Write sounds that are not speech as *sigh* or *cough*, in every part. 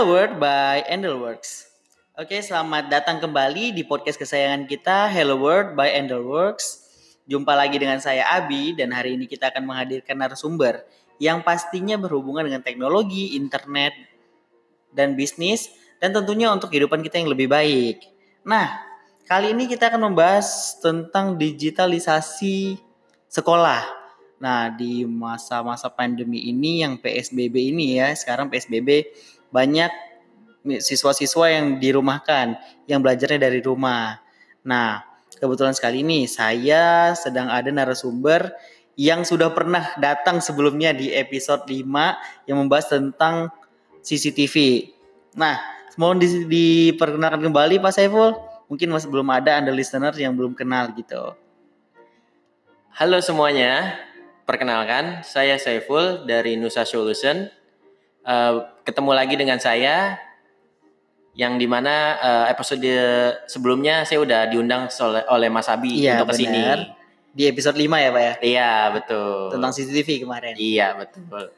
World by Endelworks. Oke, selamat datang kembali di podcast kesayangan kita Hello World by Endelworks. Jumpa lagi dengan saya Abi dan hari ini kita akan menghadirkan narasumber yang pastinya berhubungan dengan teknologi, internet, dan bisnis dan tentunya untuk kehidupan kita yang lebih baik. Nah, kali ini kita akan membahas tentang digitalisasi sekolah. Nah, di masa-masa pandemi ini yang PSBB ini ya, sekarang PSBB banyak siswa-siswa yang dirumahkan, yang belajarnya dari rumah. Nah, kebetulan sekali ini saya sedang ada narasumber yang sudah pernah datang sebelumnya di episode 5 yang membahas tentang CCTV. Nah, mohon di, diperkenalkan kembali Pak Saiful. Mungkin masih belum ada Anda listener yang belum kenal gitu. Halo semuanya, perkenalkan saya Saiful dari Nusa Solution uh, ketemu lagi dengan saya yang di mana uh, episode sebelumnya saya udah diundang oleh, oleh Mas Abi iya, untuk ke sini. Di episode 5 ya Pak ya? Iya betul. Tentang CCTV kemarin. Iya betul.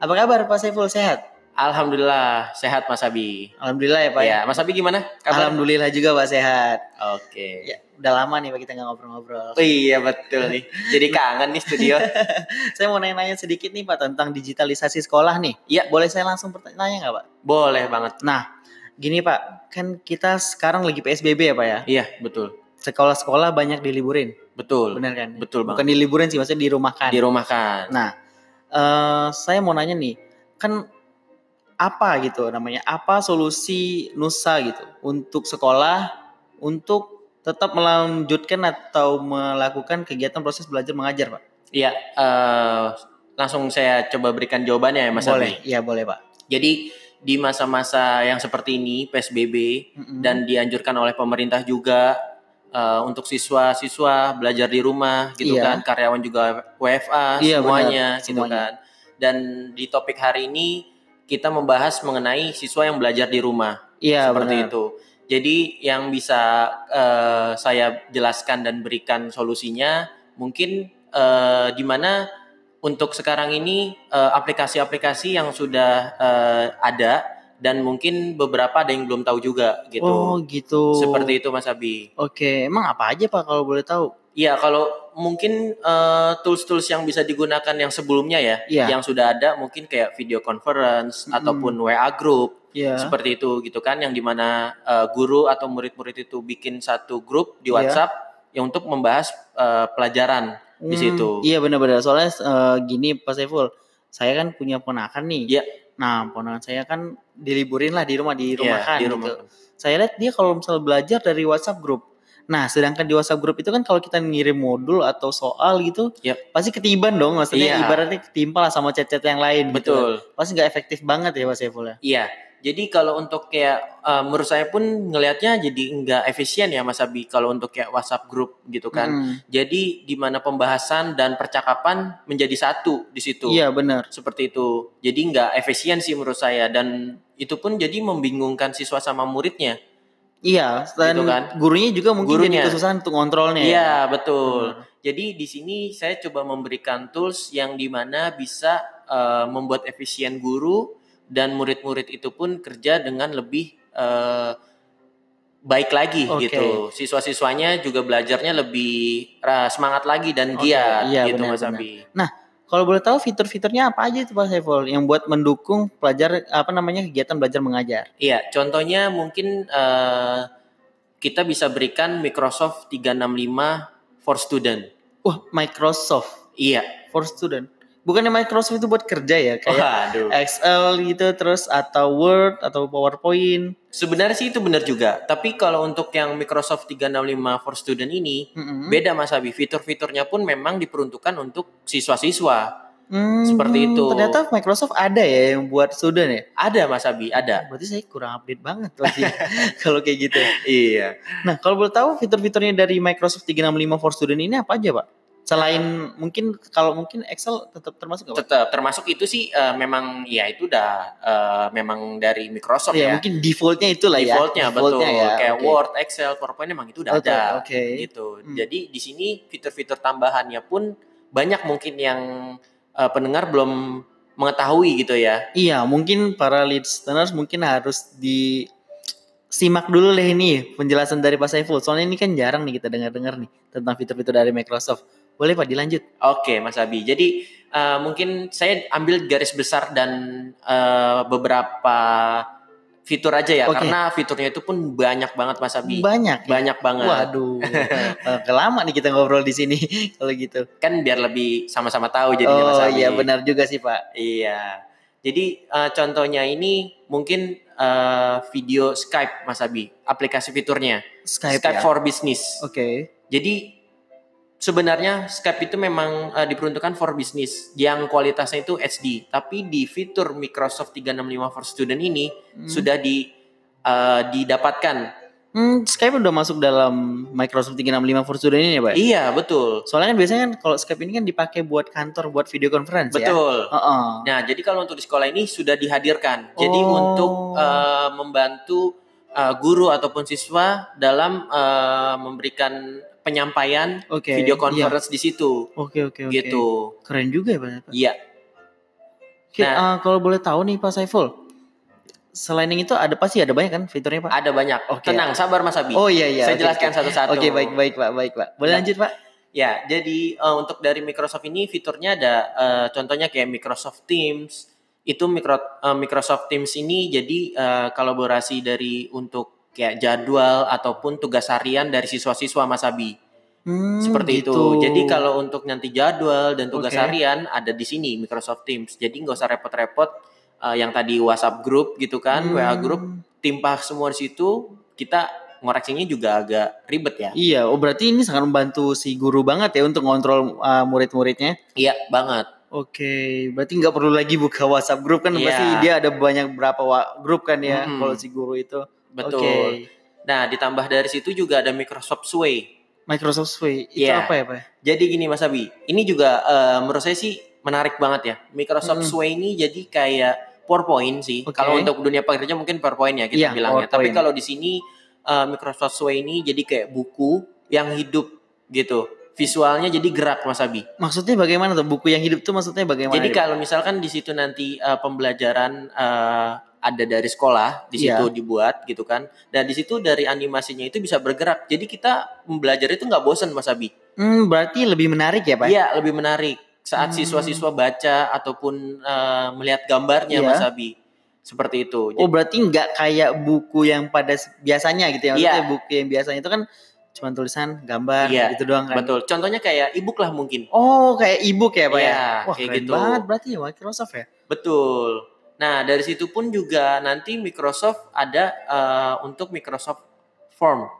Apa kabar Pak Saiful sehat? Alhamdulillah sehat Mas Abi. Alhamdulillah ya Pak. Ya, Mas Abi gimana? Kabar? Alhamdulillah juga Pak sehat. Oke. Okay. Ya, udah lama nih Pak kita nggak ngobrol-ngobrol. Oh, iya betul nih. Jadi kangen nih studio. *laughs* saya mau nanya-nanya sedikit nih Pak tentang digitalisasi sekolah nih. Iya. Boleh saya langsung bertanya nggak Pak? Boleh banget. Nah, gini Pak, kan kita sekarang lagi PSBB ya Pak ya? Iya betul. Sekolah-sekolah banyak diliburin. Betul. Benar kan? Betul banget. Bukan diliburin sih, maksudnya dirumahkan. Dirumahkan. Nah, uh, saya mau nanya nih, kan apa gitu namanya apa solusi Nusa gitu untuk sekolah untuk tetap melanjutkan atau melakukan kegiatan proses belajar mengajar pak? Iya uh, langsung saya coba berikan jawabannya ya Mas Boleh, iya boleh pak. Jadi di masa-masa yang seperti ini PSBB mm-hmm. dan dianjurkan oleh pemerintah juga uh, untuk siswa-siswa belajar di rumah gitu iya. kan karyawan juga WFA iya, semuanya benar, gitu semuanya. kan dan di topik hari ini kita membahas mengenai siswa yang belajar di rumah. Iya, seperti benar. itu. Jadi yang bisa uh, saya jelaskan dan berikan solusinya mungkin uh, di mana untuk sekarang ini aplikasi aplikasi-aplikasi yang sudah uh, ada dan mungkin beberapa ada yang belum tahu juga gitu. Oh, gitu. Seperti itu Mas Abi. Oke, emang apa aja Pak kalau boleh tahu? Iya, kalau mungkin uh, tools-tools yang bisa digunakan yang sebelumnya ya, yeah. yang sudah ada mungkin kayak video conference mm. ataupun WA group, yeah. seperti itu gitu kan, yang di mana uh, guru atau murid-murid itu bikin satu grup di iya. WhatsApp yeah. yang untuk membahas uh, pelajaran mm, di situ. Iya benar-benar, soalnya uh, gini Pak Saiful, saya kan punya ponakan nih. Iya. Yeah. Nah ponakan saya kan diliburin lah di rumah di rumah yeah, kan. Di rumah. Gitu. Saya lihat dia kalau misalnya belajar dari WhatsApp grup Nah, sedangkan di WhatsApp grup itu kan kalau kita ngirim modul atau soal gitu, yep. pasti ketiban dong. Maksudnya yeah. ibaratnya ketimpa lah sama chat-chat yang lain. Gitu Betul. Gitu. Pasti nggak efektif banget ya Mas Saiful ya. Iya. Jadi kalau untuk kayak uh, menurut saya pun ngelihatnya jadi nggak efisien ya Mas Abi kalau untuk kayak WhatsApp grup gitu kan. Hmm. Jadi di mana pembahasan dan percakapan menjadi satu di situ. Iya benar. Seperti itu. Jadi nggak efisien sih menurut saya dan itu pun jadi membingungkan siswa sama muridnya Iya, dan gitu kan? gurunya juga mungkin gurunya. jadi kesusahan untuk ngontrolnya. Ya. Iya, betul. Hmm. Jadi di sini saya coba memberikan tools yang di mana bisa uh, membuat efisien guru dan murid-murid itu pun kerja dengan lebih uh, baik lagi okay. gitu. Siswa-siswanya juga belajarnya lebih uh, semangat lagi dan okay. giat iya, gitu benar, Mas Abi. Nah, kalau boleh tahu fitur-fiturnya apa aja itu Pak Saiful yang buat mendukung pelajar apa namanya kegiatan belajar mengajar? Iya, contohnya mungkin uh, kita bisa berikan Microsoft 365 for student. Wah, Microsoft. Iya, for student. Bukannya Microsoft itu buat kerja ya kayak Waduh. Excel gitu terus atau Word atau PowerPoint. Sebenarnya sih itu benar juga. Tapi kalau untuk yang Microsoft 365 for Student ini mm-hmm. beda Mas Abi. Fitur-fiturnya pun memang diperuntukkan untuk siswa-siswa. Hmm, Seperti itu. Ternyata Microsoft ada ya yang buat student ya? Ada Mas Abi, ada. Berarti saya kurang update banget lagi *laughs* kalau kayak gitu. iya. Nah, kalau boleh tahu fitur-fiturnya dari Microsoft 365 for Student ini apa aja, Pak? Selain mungkin kalau mungkin Excel tetap termasuk gak? Tetap termasuk itu sih uh, memang ya itu udah uh, memang dari Microsoft ya. ya. Mungkin defaultnya itulah defaultnya, ya. Defaultnya betul. Ya, Kayak okay. Word, Excel, PowerPoint memang itu udah okay, ada. Okay. Gitu. Hmm. Jadi di sini fitur-fitur tambahannya pun banyak mungkin yang uh, pendengar belum mengetahui gitu ya. Iya, mungkin para listeners mungkin harus di simak dulu deh ini penjelasan dari Pak Saiful. Soalnya ini kan jarang nih kita dengar-dengar nih tentang fitur-fitur dari Microsoft. Boleh Pak dilanjut? Oke, Mas Abi. Jadi uh, mungkin saya ambil garis besar dan uh, beberapa fitur aja ya, Oke. karena fiturnya itu pun banyak banget Mas Abi. Banyak. ya? Banyak banget. Waduh. *laughs* Eh, kelama nih kita ngobrol di sini *laughs* kalau gitu. Kan biar lebih sama-sama tahu jadinya Mas oh Abi. iya benar juga sih Pak. Iya. Jadi uh, contohnya ini mungkin uh, video Skype Mas Abi, aplikasi fiturnya. Skype, Skype ya? for Business. Oke. Jadi sebenarnya Skype itu memang uh, diperuntukkan for business yang kualitasnya itu HD, tapi di fitur Microsoft 365 for Student ini Hmm. sudah di uh, didapatkan. Hmm, Skype udah masuk dalam Microsoft 365 for Student ini ya Pak? Iya, betul. Soalnya kan biasanya kan kalau Skype ini kan dipakai buat kantor, buat video conference ya. Betul. Heeh. Nah, jadi kalau untuk di sekolah ini sudah dihadirkan. Jadi Oh. untuk uh, membantu uh, guru ataupun siswa dalam uh, memberikan penyampaian Oke. video iya. conference di situ. Oke oke oke. Gitu. Keren juga ya Pak. Iya. Nah. eh, kalau boleh tahu nih Pak Saiful, selain yang itu ada pasti ada banyak kan fiturnya Pak? Ada banyak. Oke. Tenang, sabar Mas Abi. Oh iya iya. Saya oke, jelaskan satu-satu. Oke baik baik Pak baik Pak. Boleh Nah. lanjut Pak? Ya, jadi uh, untuk dari Microsoft ini fiturnya ada uh, contohnya kayak Microsoft Teams. Itu micro, uh, Microsoft Teams ini jadi uh, kolaborasi dari untuk kayak jadwal ataupun tugas harian dari siswa-siswa Mas Abi. Hmm, Seperti gitu. itu. Jadi kalau untuk nanti jadwal dan tugas Oke. harian ada di sini Microsoft Teams. Jadi nggak usah repot-repot uh, yang tadi WhatsApp group gitu kan, Hmm, WA group timpah semua di situ. Kita ngoreksinya juga agak ribet ya. Iya, oh berarti ini sangat membantu si guru banget ya untuk ngontrol uh, murid-muridnya. Iya banget. Oke, berarti nggak perlu lagi buka WhatsApp grup kan? Iya. Pasti dia ada banyak berapa wa- grup kan ya Mm-mm. kalau si guru itu. Betul. Oke. Nah, ditambah dari situ juga ada Microsoft Sway. Microsoft Sway itu Iya. apa ya Pak? Jadi gini Mas Abi, ini juga eh, menurut saya sih menarik banget ya. Microsoft Mm. Sway ini jadi kayak PowerPoint sih. Oke. Kalau untuk dunia pekerja mungkin PowerPoint ya kita Iya, bilangnya. Tapi PowerPoint. kalau di sini eh, Microsoft Sway ini jadi kayak buku yang hidup gitu. Visualnya jadi gerak Mas Abi. Maksudnya bagaimana tuh buku yang hidup tuh maksudnya bagaimana? Jadi Pak? kalau misalkan di situ nanti eh, pembelajaran eh, ada dari sekolah di Iya. situ dibuat gitu kan. Dan di situ dari animasinya itu bisa bergerak. Jadi kita belajar itu nggak bosan Mas Abi. Hmm, berarti lebih menarik ya Pak? Iya, lebih menarik saat Hmm. siswa-siswa baca ataupun eh, melihat gambarnya Iya. Mas Abi. Seperti itu. Oh berarti nggak kayak buku yang pada biasanya gitu ya? Maksudnya Iya. buku yang biasanya itu kan cuma tulisan, gambar, Iya, gitu doang kan? Betul. Contohnya kayak ebook lah mungkin. Oh kayak ebook ya Pak Iya, ya? Wah kayak keren gitu. banget berarti ya Microsoft ya? Betul. Nah, dari situ pun juga nanti Microsoft ada eh, untuk Microsoft Form.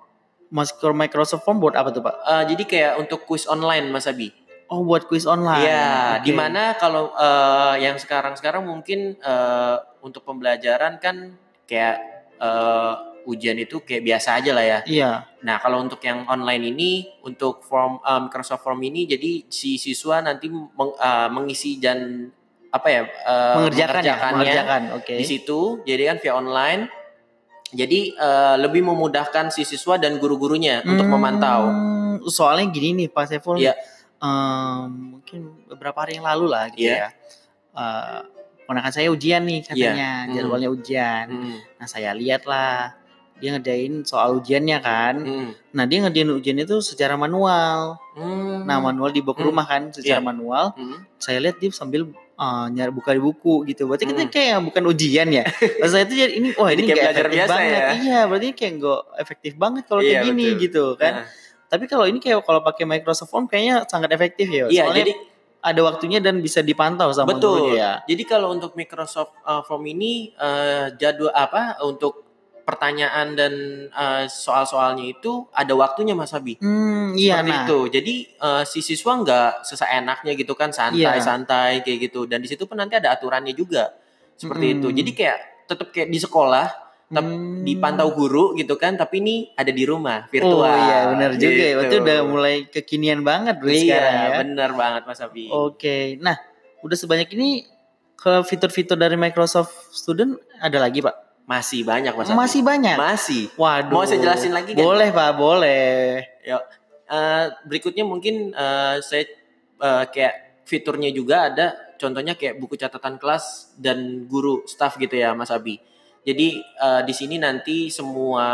Masker Microsoft Form buat apa tuh Pak? Eh, jadi kayak untuk quiz online Mas Abi. Oh buat quiz online. Iya, Oke. di mana kalau eh, yang sekarang-sekarang mungkin eh, untuk pembelajaran kan kayak eh, ujian itu kayak biasa aja lah ya. Iya. Nah, kalau untuk yang online ini, untuk form eh, Microsoft Form ini, jadi si siswa nanti meng- eh, mengisi dan apa ya eh, mengerjakan ya, mengerjakannya mengerjakan. Oke. di situ. Jadi kan via online. Jadi eh, lebih memudahkan si siswa dan guru-gurunya untuk memantau. Hmm, Soalnya gini nih Pak Saiful, Iya. em, mungkin beberapa hari yang lalu lah gitu Iya. ya. Eh, ponakan saya ujian nih katanya, Hmm. jadwalnya ujian. Hmm, Nah saya lihat lah, dia ngerjain soal ujiannya kan. hmm, Nah dia ngerjain ujian itu secara manual. hmm, Nah manual dibawa ke Hmm. rumah kan, secara Iya. manual. hmm. Saya lihat dia sambil eh, nyari buka di buku gitu. Berarti kita Hmm. kayak bukan ujian ya. Saya itu jadi ini wah Jadi ini kayak belajar biasa banget. ya. Iya berarti kayak nggak efektif banget kalau Iya, kayak gini betul. gitu kan. Nah, Tapi kalau ini kayak kalau pakai Microsoft Form kayaknya sangat efektif ya. Iya, Soalnya jadi ada waktunya dan bisa dipantau sama betul. gurunya ya. Jadi kalau untuk Microsoft uh, Form ini uh, jadwal apa untuk pertanyaan dan uh, soal-soalnya itu ada waktunya Mas Abi. Hmm, iya Seperti nah. itu. Jadi uh, si siswa nggak seenaknya gitu kan santai-santai kayak gitu. Dan di situ pun nanti ada aturannya juga. Seperti Mm-mm. itu. Jadi kayak tetap kayak di sekolah tep- Hmm. dipantau guru gitu kan, tapi ini ada di rumah virtual. Oh iya benar juga ya. Gitu. udah mulai kekinian banget bro Iya, sekarang ya. benar banget Mas Abi. Oke. Nah, udah sebanyak ini ke fitur-fitur dari Microsoft Student ada lagi, Pak? Masih banyak Mas Abi. Masih banyak. Masih. Waduh. Mau saya jelasin lagi kan? Boleh, Pak, boleh. Eh, berikutnya mungkin eh, saya eh, kayak fiturnya juga ada contohnya kayak buku catatan kelas dan guru staff gitu ya Mas Abi. Jadi eh, di sini nanti semua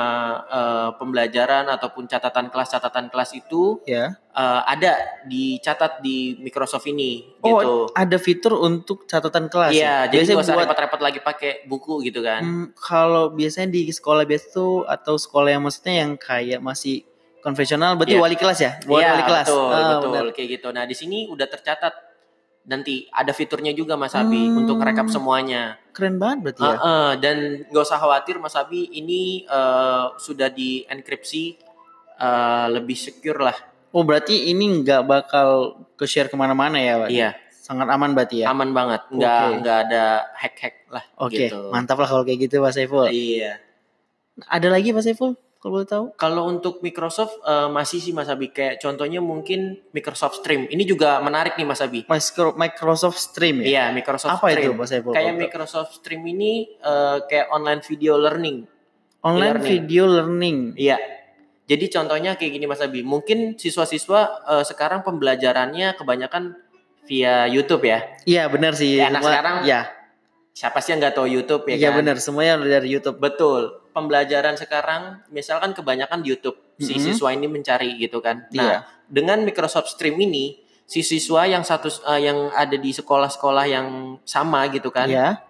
eh, pembelajaran ataupun catatan kelas catatan kelas itu Ya. eh, ada dicatat di Microsoft ini Oh, gitu. ada fitur untuk catatan kelas. Iya, ya? jadi Biasanya nggak usah repot-repot lagi pakai buku gitu kan. Hmm, kalau biasanya di sekolah biasa tuh atau sekolah yang maksudnya yang kayak masih konvensional berarti Iya. wali kelas ya? Buat Iya, wali kelas. betul, Ah, betul benar. kayak gitu. Nah, di sini udah tercatat nanti ada fiturnya juga Mas Abi Hmm. untuk rekap semuanya. Keren banget berarti ya. Heeh, dan nggak usah khawatir Mas Abi, ini eh, sudah di enkripsi eh, lebih secure lah. Oh, berarti ini nggak bakal ke share ke mana-mana ya, Pak? Iya, Sangat aman berarti ya. aman banget. Nggak Oke. nggak ada hack-hack lah. Oke, gitu. mantap lah kalau kayak gitu Pak Saiful. Iya. Ada lagi Pak Saiful kalau boleh tahu? Kalau untuk Microsoft eh, masih sih Mas Abi kayak contohnya mungkin Microsoft Stream. Ini juga menarik nih Mas Abi. Micro- Microsoft Stream ya? Iya, Microsoft Apa Stream. itu Pak Saiful? Kayak Microsoft Stream ini eh, kayak online video learning. Online e-learning. video learning. Iya. Jadi contohnya kayak gini Mas Abi. Mungkin siswa-siswa eh, sekarang pembelajarannya kebanyakan via YouTube ya. Iya benar sih. Ya, anak sekarang ya, Siapa sih yang nggak tahu YouTube ya iya kan? benar semuanya dari YouTube. Betul. Pembelajaran sekarang misalkan kebanyakan di YouTube. Si Mhm. siswa ini mencari gitu kan. Iya. Nah, dengan Microsoft Stream ini si siswa yang satu eh, yang ada di sekolah-sekolah yang sama gitu kan. Iya.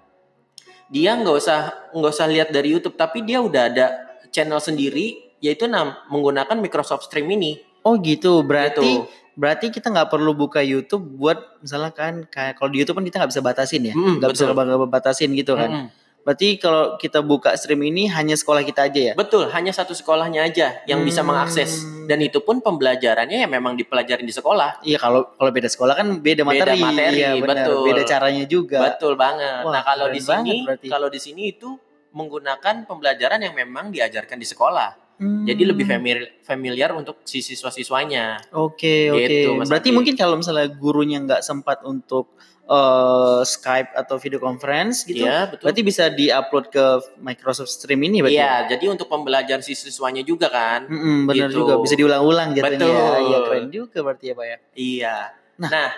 Dia nggak usah nggak usah lihat dari YouTube tapi dia udah ada channel sendiri yaitu nam menggunakan Microsoft Stream ini. Oh gitu. Berarti Gitu. berarti kita nggak perlu buka YouTube buat misalnya kan kayak kalau di YouTube kan kita nggak bisa batasin ya, Mm, nggak bisa betul. nggak batasin gitu kan. Mm-mm. Berarti kalau kita buka stream ini hanya sekolah kita aja ya? Betul, hanya satu sekolahnya aja yang bisa Hmm. mengakses dan itu pun pembelajarannya ya memang dipelajarin di sekolah. Iya kalau kalau beda sekolah kan beda Beda materi, materi, iya, benar. betul. beda caranya juga. Betul banget. Wah, nah, kalau di sini kalau di sini itu menggunakan pembelajaran yang memang diajarkan di sekolah. Hmm. Jadi lebih familiar, familiar untuk si siswa-siswanya. Oke oke. Gitu, Mas Berarti mungkin kalau misalnya gurunya nggak sempat untuk eh, Skype atau video conference gitu, Iya, betul. berarti bisa diupload ke Microsoft Stream ini berarti. Iya, jadi untuk pembelajaran si siswanya juga kan. Mm-mm, benar Gitu. juga bisa diulang-ulang jatuhnya. Betul. Iya keren juga berarti ya pak ya. Iya. Nah. nah,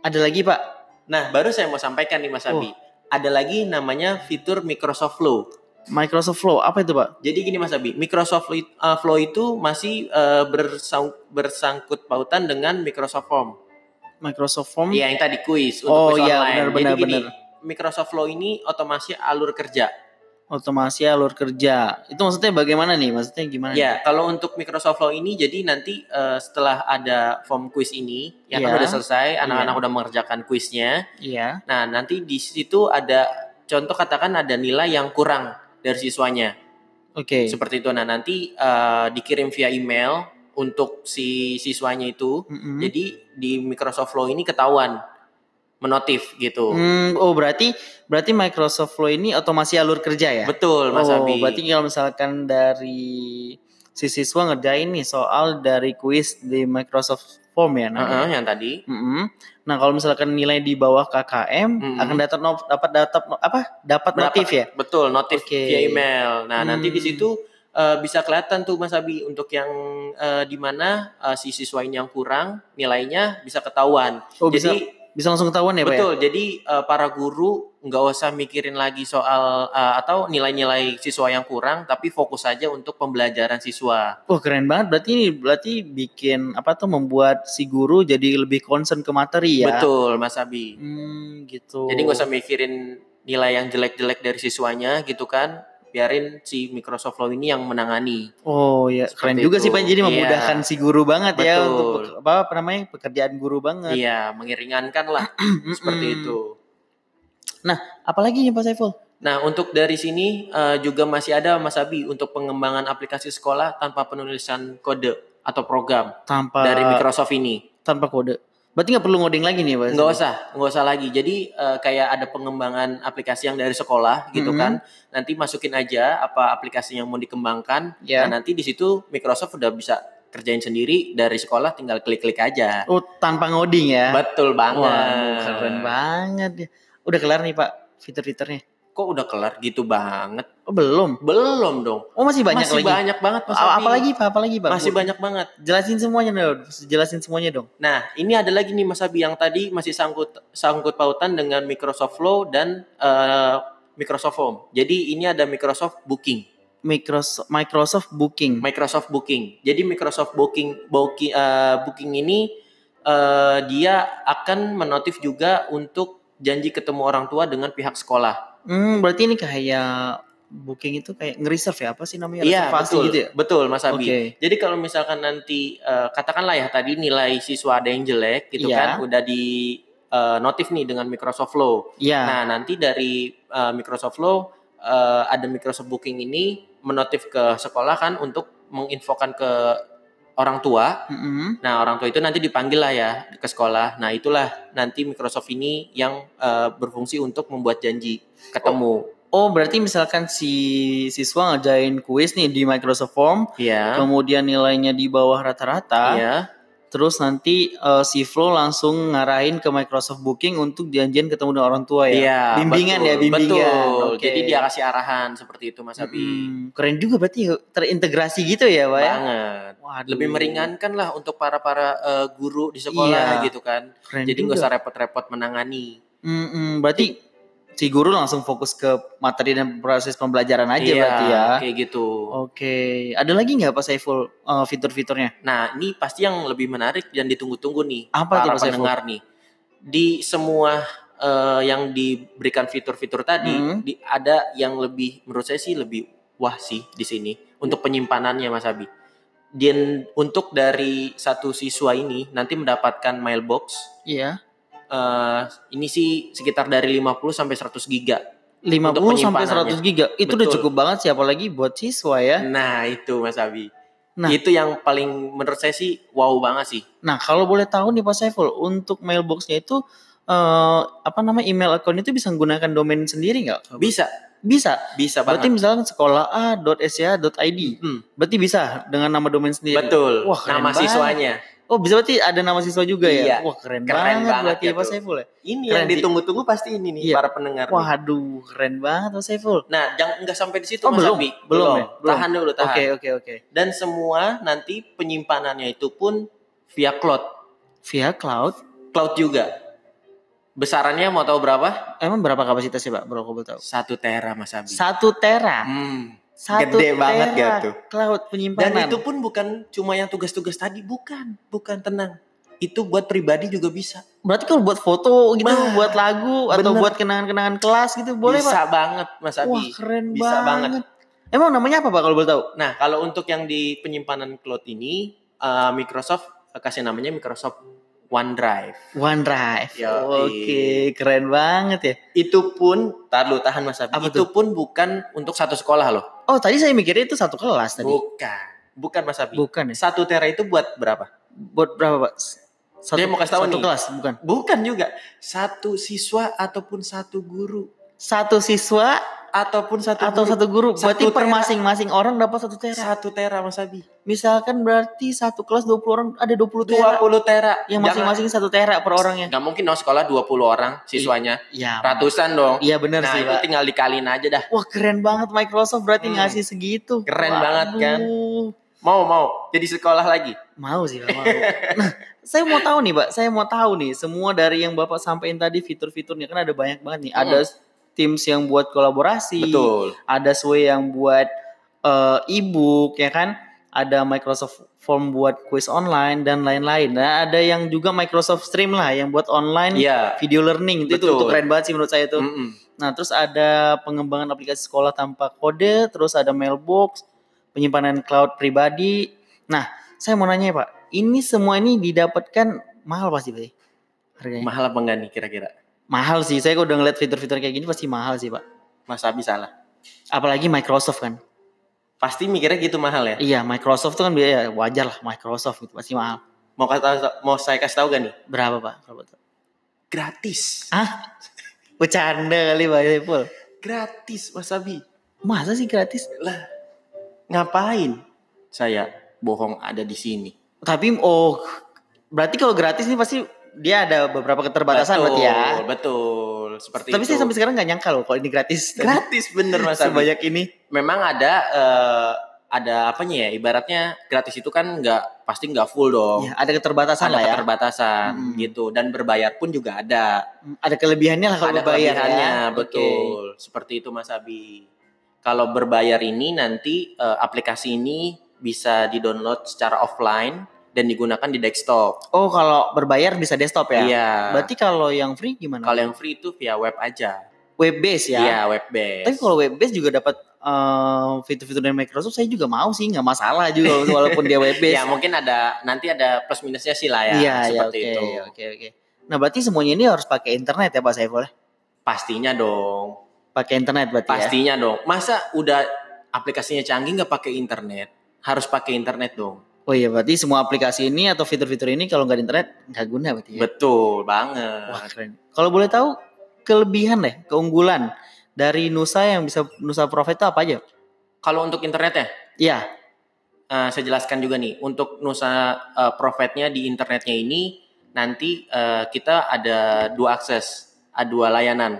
Ada lagi pak? nah baru saya mau sampaikan nih Mas Oh. Abi. Ada lagi namanya fitur Microsoft Flow. Microsoft Flow apa itu pak? Jadi gini Mas Abi, Microsoft Flo- uh, Flow itu masih uh, bersang- bersangkut pautan dengan Microsoft Form. Microsoft Form. Iya, yang tadi kuis untuk Oh, kuis iya, online. benar, benar, Jadi gini, benar. Microsoft Flow ini otomasi alur kerja. Otomasi alur kerja. Itu maksudnya bagaimana nih? Maksudnya gimana? nih? Ya, kalau untuk Microsoft Flow ini jadi nanti uh, setelah ada form kuis ini, yang kan Iya. udah selesai, anak-anak udah mengerjakan kuisnya. Iya. Nah, nanti di situ ada contoh katakan ada nilai yang kurang dari siswanya. Oke. Seperti itu. Nah, nanti uh, dikirim via email untuk si siswanya itu. Mm-mm. Jadi di Microsoft Flow ini ketahuan menotif gitu. Hmm, oh berarti berarti Microsoft Flow ini otomasi alur kerja ya? Betul, Mas oh, Abi. berarti kalau misalkan dari si siswa ngerjain nih soal dari kuis di Microsoft Form ya namanya. Heeh, yang tadi. Mm-mm. Nah kalau misalkan nilai di bawah KKM Mm-mm. akan dapat no- dapat dapat apa? Dapat notif ya? Betul, notif Oke. via email. Nah, nanti di Hmm. situ eh, bisa kelihatan tuh Mas Abi untuk yang eh, di mana eh, si siswa ini yang kurang nilainya bisa ketahuan. Oh bisa Jadi bisa langsung ketahuan ya pak ya? betul. Jadi eh, para guru nggak usah mikirin lagi soal eh, atau nilai-nilai siswa yang kurang, tapi fokus saja untuk pembelajaran siswa. Wah keren banget. Berarti ini berarti bikin apa tuh membuat si guru jadi lebih concern ke materi ya? Betul, Mas Abi. Hmm, gitu. Jadi nggak usah mikirin nilai yang jelek-jelek dari siswanya gitu kan. Biarin si Microsoft Flow ini yang menangani. Oh ya, keren Seperti juga itu. sih Pak. Jadi Iya. memudahkan si guru banget ya Betul. untuk pe- apa, apa namanya pekerjaan guru banget. Iya, mengeringankan lah *clears throat* seperti itu. Apalagi nih Pak Saiful? Nah, untuk dari sini eh, juga masih ada Mas Abi untuk pengembangan aplikasi sekolah tanpa penulisan kode atau program Tanpa dari Microsoft ini. tanpa kode. Berarti nggak perlu ngoding lagi nih Pak? Nggak usah, nggak usah lagi. Jadi eh, kayak ada pengembangan aplikasi yang dari sekolah gitu Mhm. kan. Nanti masukin aja apa aplikasi yang mau dikembangkan. Ya. Nah, nanti di situ Microsoft udah bisa kerjain sendiri dari sekolah tinggal klik-klik aja. Oh tanpa ngoding ya? Betul banget. Wah, keren banget. Udah kelar nih Pak fitur-fiturnya. Kok udah kelar gitu banget? Oh, belum. Belum dong. Oh, masih banyak Masih lagi. banyak banget Mas A- Abi. apalagi Pak? Apalagi Pak? Masih banyak banget. Jelasin semuanya dong. Jelasin semuanya dong. Nah, ini ada lagi nih Mas Abi yang tadi masih sangkut sangkut pautan dengan Microsoft Flow dan eh, Microsoft Home. Jadi ini ada Microsoft Booking. Microsoft Microsoft Booking. Microsoft Booking. Jadi Microsoft Booking Booking, eh, Booking ini eh, dia akan menotif juga untuk janji ketemu orang tua dengan pihak sekolah. Hmm, berarti ini kayak booking itu kayak nge-reserve ya apa sih namanya Iya, reservasi betul. gitu ya? Betul, Mas Abi. Oke. Jadi kalau misalkan nanti eh, katakanlah ya tadi nilai siswa ada yang jelek gitu Iya. kan udah di eh, notif nih dengan Microsoft Flow. Iya. Nah, nanti dari uh, Microsoft Flow uh, ada Microsoft Booking ini menotif ke sekolah kan untuk menginfokan ke orang tua. Mm-mm. Nah, orang tua itu nanti dipanggil lah ya ke sekolah. Nah, itulah nanti Microsoft ini yang uh, berfungsi untuk membuat janji ketemu. Oh, berarti misalkan si siswa ngerjain kuis nih di Microsoft Form, Iya. kemudian nilainya di bawah rata-rata, Iya. terus nanti eh, si Flo langsung ngarahin ke Microsoft Booking untuk janjian ketemu dengan orang tua ya. Iya, bimbingan betul, ya, bimbingan. Betul. Oke. Jadi dia kasih arahan seperti itu Mas Abi. Mm, keren juga berarti terintegrasi gitu ya, Pak ya. Banget. Waduh, Lebih meringankan lah untuk para-para uh, guru di sekolah Iya. gitu kan. Keren Jadi nggak usah repot-repot menangani. Mm-mm, berarti si guru langsung fokus ke materi dan proses pembelajaran aja iya, berarti ya. kayak gitu. Oke, ada lagi nggak Pak Saiful eh, fitur-fiturnya? Nah, ini pasti yang lebih menarik dan ditunggu-tunggu nih Apa tuh, para pendengar nih. Di semua eh, yang diberikan fitur-fitur tadi, Hmm. di, ada yang lebih menurut saya sih lebih wah sih di sini untuk penyimpanannya Mas Abi. Dan untuk dari satu siswa ini nanti mendapatkan mailbox Iya. Eh, ini sih sekitar dari 50 sampai 100 giga. 50 sampai 100 penyimpanannya. giga. Itu udah Betul. cukup banget sih apalagi buat siswa ya. Nah, itu Mas Abi. Nah. Itu yang paling menurut saya sih wow banget sih. Nah, kalau boleh tahu nih Pak Saiful, untuk mailboxnya itu eh apa namanya email account itu bisa menggunakan domain sendiri nggak? Bisa, Bisa. bisa Berarti banget. misalkan sekolah a.sya.id. Hmm, Berarti bisa dengan nama domain sendiri. betul. Wah, Nama banget. siswanya. Oh, bisa berarti ada nama siswa juga Iya. ya? Wah, keren, Keren banget, banget berarti ya ya Pak. Saiful ya. Ini Keren yang ditunggu-tunggu pasti ini nih Iya. para pendengar. nih. Waduh, keren banget Pak Saiful. Nah, jangan nggak sampai di situ Oh, Mas belum? Abi. Belum ya? Belum. Tahan dulu, tahan. Oke, oke, oke. Dan semua nanti penyimpanannya itu pun via cloud. Via cloud, Cloud juga. Besarannya mau tahu berapa? emang berapa kapasitasnya Pak? Bro, boleh tahu. Satu tera Mas Abi. Satu tera. Hmm. Satu Gede banget gak tuh? Dan penyimpanan. itu pun bukan cuma yang tugas-tugas tadi, bukan, bukan tenang. Itu buat pribadi juga bisa. Berarti kalau buat foto gitu, Bah, buat lagu atau bener. buat kenangan-kenangan kelas gitu boleh bisa Pak? banget Mas Abi. Wah, keren Bisa banget. banget. Emang namanya apa Pak kalau boleh tahu? Nah, kalau untuk yang di penyimpanan cloud ini, eh, Microsoft kasih namanya Microsoft OneDrive. OneDrive. Oke, keren banget ya. Itu pun, tar lu tahan Mas Abi. Apa itu pun bukan untuk satu sekolah loh. Oh, tadi saya mikirnya itu satu kelas tadi. Bukan. Bukan Mas Abi. Bukan ya? Satu tera itu buat berapa? Buat berapa Pak? Satu, Dia mau kasih tahu satu nih. kelas, bukan? Bukan juga. Satu siswa ataupun satu guru. Satu siswa Ataupun satu atau guru. satu guru. Berarti Satu per tera. masing-masing orang dapat satu tera. Satu tera Mas Abi. Misalkan berarti satu kelas 20 orang ada 20 tera. 20 tera. Yang masing-masing satu tera per orangnya. Nggak mungkin dong sekolah 20 orang siswanya. Iya. Ratusan dong. Iya benar Nah sih, itu Pak. tinggal dikalin aja dah. Wah, keren banget Microsoft berarti Hmm. ngasih segitu. Keren banget, kan? Mau mau jadi sekolah lagi. Mau sih, Pak, mau. nah, saya mau tahu nih, Pak. Saya mau tahu nih semua dari yang Bapak sampaikan tadi fitur-fiturnya kan ada banyak banget nih. Ada Teams yang buat kolaborasi, Betul. ada Sway yang buat eh, e-book ya kan, ada Microsoft Form buat quiz online dan lain-lain. Nah, ada yang juga Microsoft Stream lah yang buat online Iya. video learning. Itu, itu Betul. itu keren banget sih menurut saya itu. Mm-mm. Nah, terus ada pengembangan aplikasi sekolah tanpa kode, terus ada mailbox, penyimpanan cloud pribadi. Nah, saya mau nanya ya, Pak, ini semua ini didapatkan mahal pasti, Pak? Harganya? Mahal apa enggak nih kira-kira? Mahal sih. Saya udah ngeliat fitur-fitur kayak gini pasti mahal sih, Pak. Mas Abi salah. Apalagi Microsoft kan. Pasti mikirnya gitu mahal ya. Iya, Microsoft tuh kan biaya wajar lah Microsoft itu pasti mahal. Mau kata mau saya kasih tahu gak nih? Berapa, Pak? Berapa tuh? Gratis. Hah? Bercanda kali, Pak Saiful. Gratis Mas Abi. Masa sih gratis? Lah ngapain saya bohong ada di sini? Tapi oh berarti kalau gratis nih pasti dia ada beberapa keterbatasan betul, berarti ya. Betul. seperti Tapi itu. saya sampai sekarang nggak nyangka loh kalau ini gratis. *laughs* gratis bener Mas Abi. Sebanyak ini. Memang ada eh, ada apanya ya? Ibaratnya gratis itu kan nggak pasti nggak full dong. Ya, ada keterbatasan ada lah ya. keterbatasan Mm-mm. gitu dan berbayar pun juga ada. Ada kelebihannya lah kalau ada berbayar kelebihannya, ya. betul. Seperti itu Mas Abi. Kalau berbayar ini nanti eh, aplikasi ini bisa di-download secara offline dan digunakan di desktop. Oh, kalau berbayar bisa desktop ya? Iya. Berarti kalau yang free gimana? Kalau yang free itu via web aja. web base ya? Iya, web based. Tapi kalau web base juga dapat eh, fitur-fitur dari Microsoft, saya juga mau sih, nggak masalah juga *laughs* walaupun dia web base. ya mungkin ada nanti ada plus minusnya sih lah ya, Iya, iya, seperti oke, itu. oke, oke. Nah, berarti semuanya ini harus pakai internet ya, Pak Saiful? Pastinya dong. Pakai internet berarti ya? Pastinya dong. Masa udah aplikasinya canggih nggak pakai internet? Harus pakai internet dong. Oh iya, berarti semua aplikasi ini atau fitur-fitur ini kalau nggak di internet nggak guna berarti ya? Betul banget. Wah, keren. Kalau boleh tahu kelebihan deh, keunggulan dari Nusa yang bisa Nusa Profit itu apa aja? Kalau untuk internet ya, Iya, eh, saya jelaskan juga nih. Untuk Nusa eh, Profitnya di internetnya ini nanti eh, kita ada dua akses, ada dua layanan,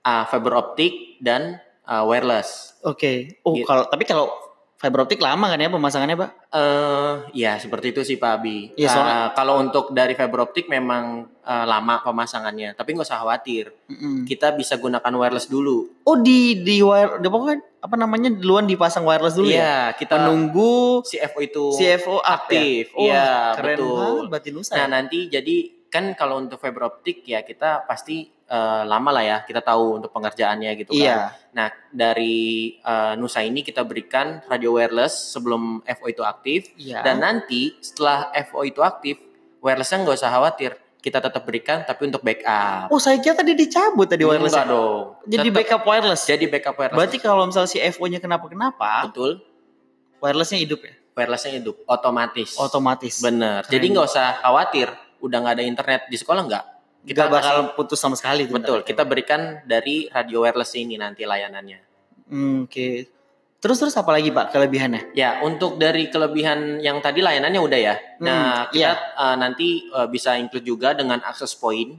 ah, fiber optik dan ah, wireless. oke. Oh, Gitu. kalau tapi kalau fiber optik lama kan ya pemasangannya, Pak? Eh, ya seperti itu sih Pak Abi. Iya, soalnya- Eh, kalau untuk dari fiber optik memang eh, lama pemasangannya, tapi nggak usah khawatir. Mm-mm. Kita bisa gunakan wireless dulu. Oh, di di wire, di pokoknya apa namanya duluan dipasang wireless dulu ya? Iya, kita Menunggu CFO itu CFO aktif. ya? Oh, Iya, keren betul. banget. Nah ya? nanti jadi kan kalau untuk fiber optik ya kita pasti eh, lama lah ya kita tahu untuk pengerjaannya gitu kan. Iya. Nah dari eh, Nusa ini kita berikan radio wireless sebelum FO itu aktif Iya. dan nanti setelah FO itu aktif wirelessnya nggak usah khawatir kita tetap berikan tapi untuk backup. Oh, saya kira tadi dicabut tadi wireless. Enggak dong. Jadi Tetap backup wireless. jadi backup wireless. Berarti kalau misalnya si FO-nya kenapa-kenapa, betul wirelessnya hidup ya? wirelessnya hidup otomatis. Otomatis. Bener. Keren. Jadi nggak usah khawatir udah nggak ada internet di sekolah nggak. Kita Kita bakal putus sama sekali. Betul, kita berikan dari radio wireless ini nanti layanannya. Hmm, Oke. Terus terus apa lagi Pak kelebihannya? Ya, untuk dari kelebihan yang tadi layanannya udah ya. Nah, Hmm, kita iya. eh, nanti eh, bisa include juga dengan akses point.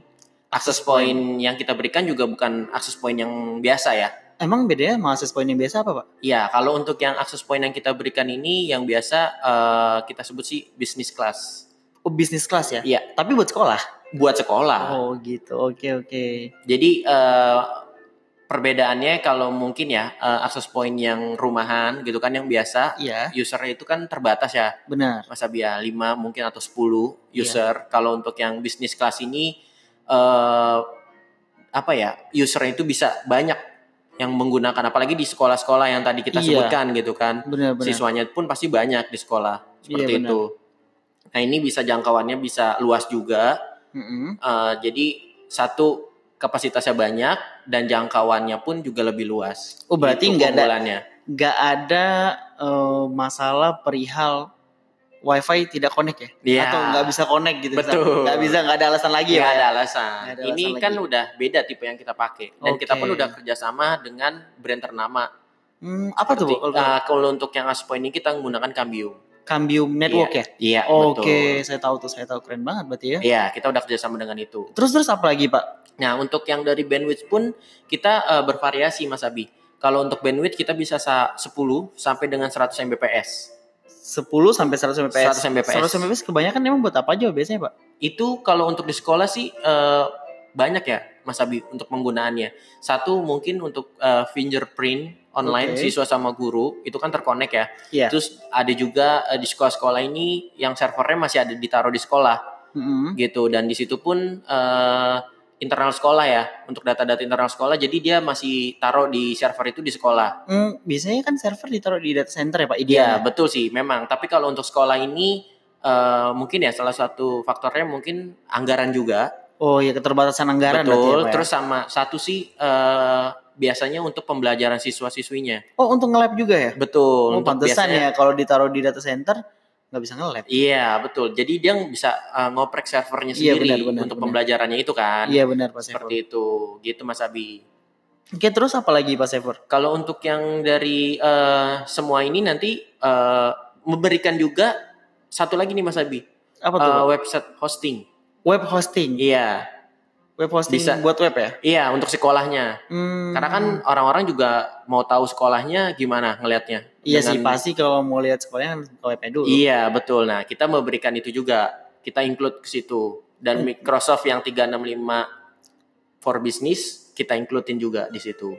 Akses point yang kita berikan juga bukan akses point yang biasa ya. Emang bedanya sama akses point yang biasa apa Pak? Ya, kalau untuk yang akses point yang kita berikan ini yang biasa eh, kita sebut sih business class. Oh bisnis kelas ya? Iya. Tapi buat sekolah? Buat sekolah. Oh gitu. Oke oke. Jadi eh, perbedaannya kalau mungkin ya eh, akses point yang rumahan gitu kan yang biasa Iya usernya itu kan terbatas ya benar. Mas Abi ya 5 mungkin atau 10 Iya. user. Kalau untuk yang bisnis kelas ini eh apa ya? Usernya itu bisa banyak yang menggunakan apalagi di sekolah-sekolah yang tadi kita Iya. sebutkan gitu kan. Benar benar. Siswanya pun pasti banyak di sekolah seperti Iya, itu. Nah, ini bisa jangkauannya bisa luas juga. Mm-mm. Eh, jadi satu kapasitasnya banyak dan jangkauannya pun juga lebih luas. Oh, berarti Itu nggak ada-. Nggak ada eh, masalah perihal wifi tidak connect ya? Iya. Atau nggak bisa connect gitu? Betul. Nggak bisa nggak ada alasan lagi ya? Nggak ada alasan. Nggak ada Ini alasan kan lagi. udah beda tipe yang kita pakai dan kita pun udah kerjasama dengan brand ternama. Hmm, apa tuh? Seperti, Bu? Kalau uh, kalau untuk yang Aspo ini kita menggunakan Cambium. Cambium Network ya? Iya, Oke, betul. saya tahu tuh, saya tahu keren banget berarti ya. Iya, kita udah kerjasama dengan itu. Terus terus apa lagi Pak? Nah, untuk yang dari bandwidth pun kita uh, bervariasi Mas Abi. Kalau untuk bandwidth kita bisa sa 10 sampai dengan 100 Mbps. 10 sampai 100 Mbps. 100 Mbps. 100 Mbps kebanyakan emang buat apa aja biasanya Pak? Itu kalau untuk di sekolah sih uh, banyak ya Mas Abi untuk penggunaannya. Satu mungkin untuk uh, fingerprint online Oke. siswa sama guru itu kan terkonek ya. Iya. Terus ada juga eh, di sekolah-sekolah ini yang servernya masih ada ditaruh di sekolah Mm-mm. gitu dan di situ pun eh, internal sekolah ya untuk data-data internal sekolah jadi dia masih taruh di server itu di sekolah. Hmm, biasanya kan server ditaruh di data center ya Pak Iya idealnya. betul sih memang tapi kalau untuk sekolah ini eh, mungkin ya salah satu faktornya mungkin anggaran juga Oh iya keterbatasan anggaran ya, betul Pak, ya? terus sama satu sih eh, biasanya untuk pembelajaran siswa-siswinya Oh untuk nge-lab juga ya? betul Oh untuk pantesan biasanya- ya kalau ditaruh di data center nggak bisa nge-lab. Iya betul. Jadi dia bisa uh, ngoprek servernya Iya, sendiri benar, benar, untuk benar. pembelajarannya itu kan. Iya benar Pak. Seperti itu. Gitu Mas Abi. Oke terus apa lagi Pak Sefor? Kalau untuk yang dari uh, semua ini nanti uh, memberikan juga satu lagi nih Mas Abi. Apa tuh? Uh, website hosting. Web hosting. Iya. Web hosting Bisa. buat web ya? Iya, untuk sekolahnya. Hmm. Karena kan orang-orang juga mau tahu sekolahnya gimana ngelihatnya. Iya sih pasti kalau mau lihat sekolahnya kan ke webnya dulu. Iya, betul. Nah, kita memberikan itu juga. Kita include ke situ. Dan Hmm. Microsoft yang 365 for business kita includein juga di situ.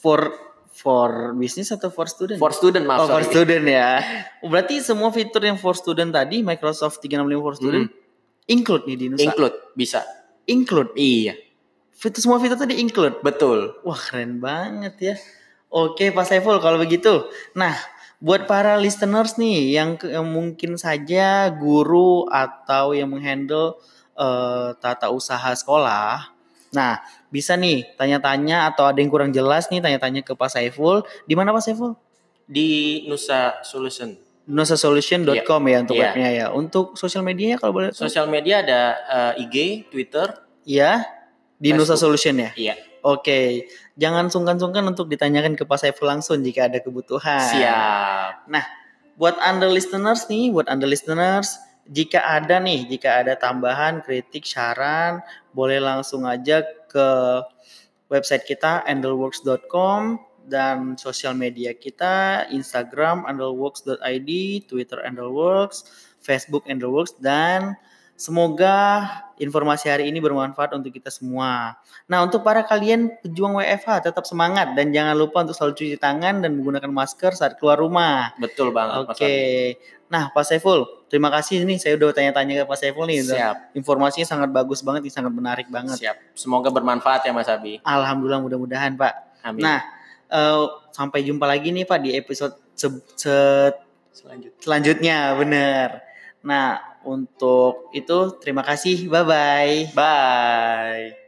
For for business atau for student? For student maaf oh, for student ya. *laughs* Berarti semua fitur yang for student tadi Microsoft 365 for student include nih di Nusa. Include bisa. include. Iya, Fitur semua fitur tadi include. betul. Wah keren banget ya. Oke Pak Saiful kalau begitu. Nah buat para listeners nih yang, ke- yang mungkin saja guru atau yang menghandle eh, tata usaha sekolah. Nah bisa nih tanya-tanya atau ada yang kurang jelas nih tanya-tanya ke Pak Saiful. Di mana Pak Saiful? Di Nusa Solution. nusasolution.com ya untuk Iya. webnya ya. Untuk sosial medianya kalau boleh? Sosial media ada eh, IG, Twitter. Ya di Facebook. Nusa Solution ya. Iya. Oke, jangan sungkan-sungkan untuk ditanyakan ke Pak Saiful langsung jika ada kebutuhan. Siap. buat anda listeners nih, buat anda listeners, jika ada nih, jika ada tambahan, kritik, saran, boleh langsung aja ke website kita andalworks.com dan sosial media kita Instagram andalworks.id, Twitter andalworks, Facebook andalworks dan semoga informasi hari ini bermanfaat untuk kita semua. Nah, untuk para kalian pejuang WFH tetap semangat dan jangan lupa untuk selalu cuci tangan dan menggunakan masker saat keluar rumah. Betul banget Oke. Abi. Nah, Pak Saiful, terima kasih nih saya udah tanya-tanya ke Pak Saiful nih. Siap. Informasinya sangat bagus banget, sangat menarik banget. Siap. Semoga bermanfaat ya Mas Abi. Alhamdulillah mudah-mudahan, Pak. Amin. Nah, eh, sampai jumpa lagi nih Pak di episode se- se- selanjutnya. selanjutnya, bener. Nah, untuk itu terima kasih. Bye bye. Bye.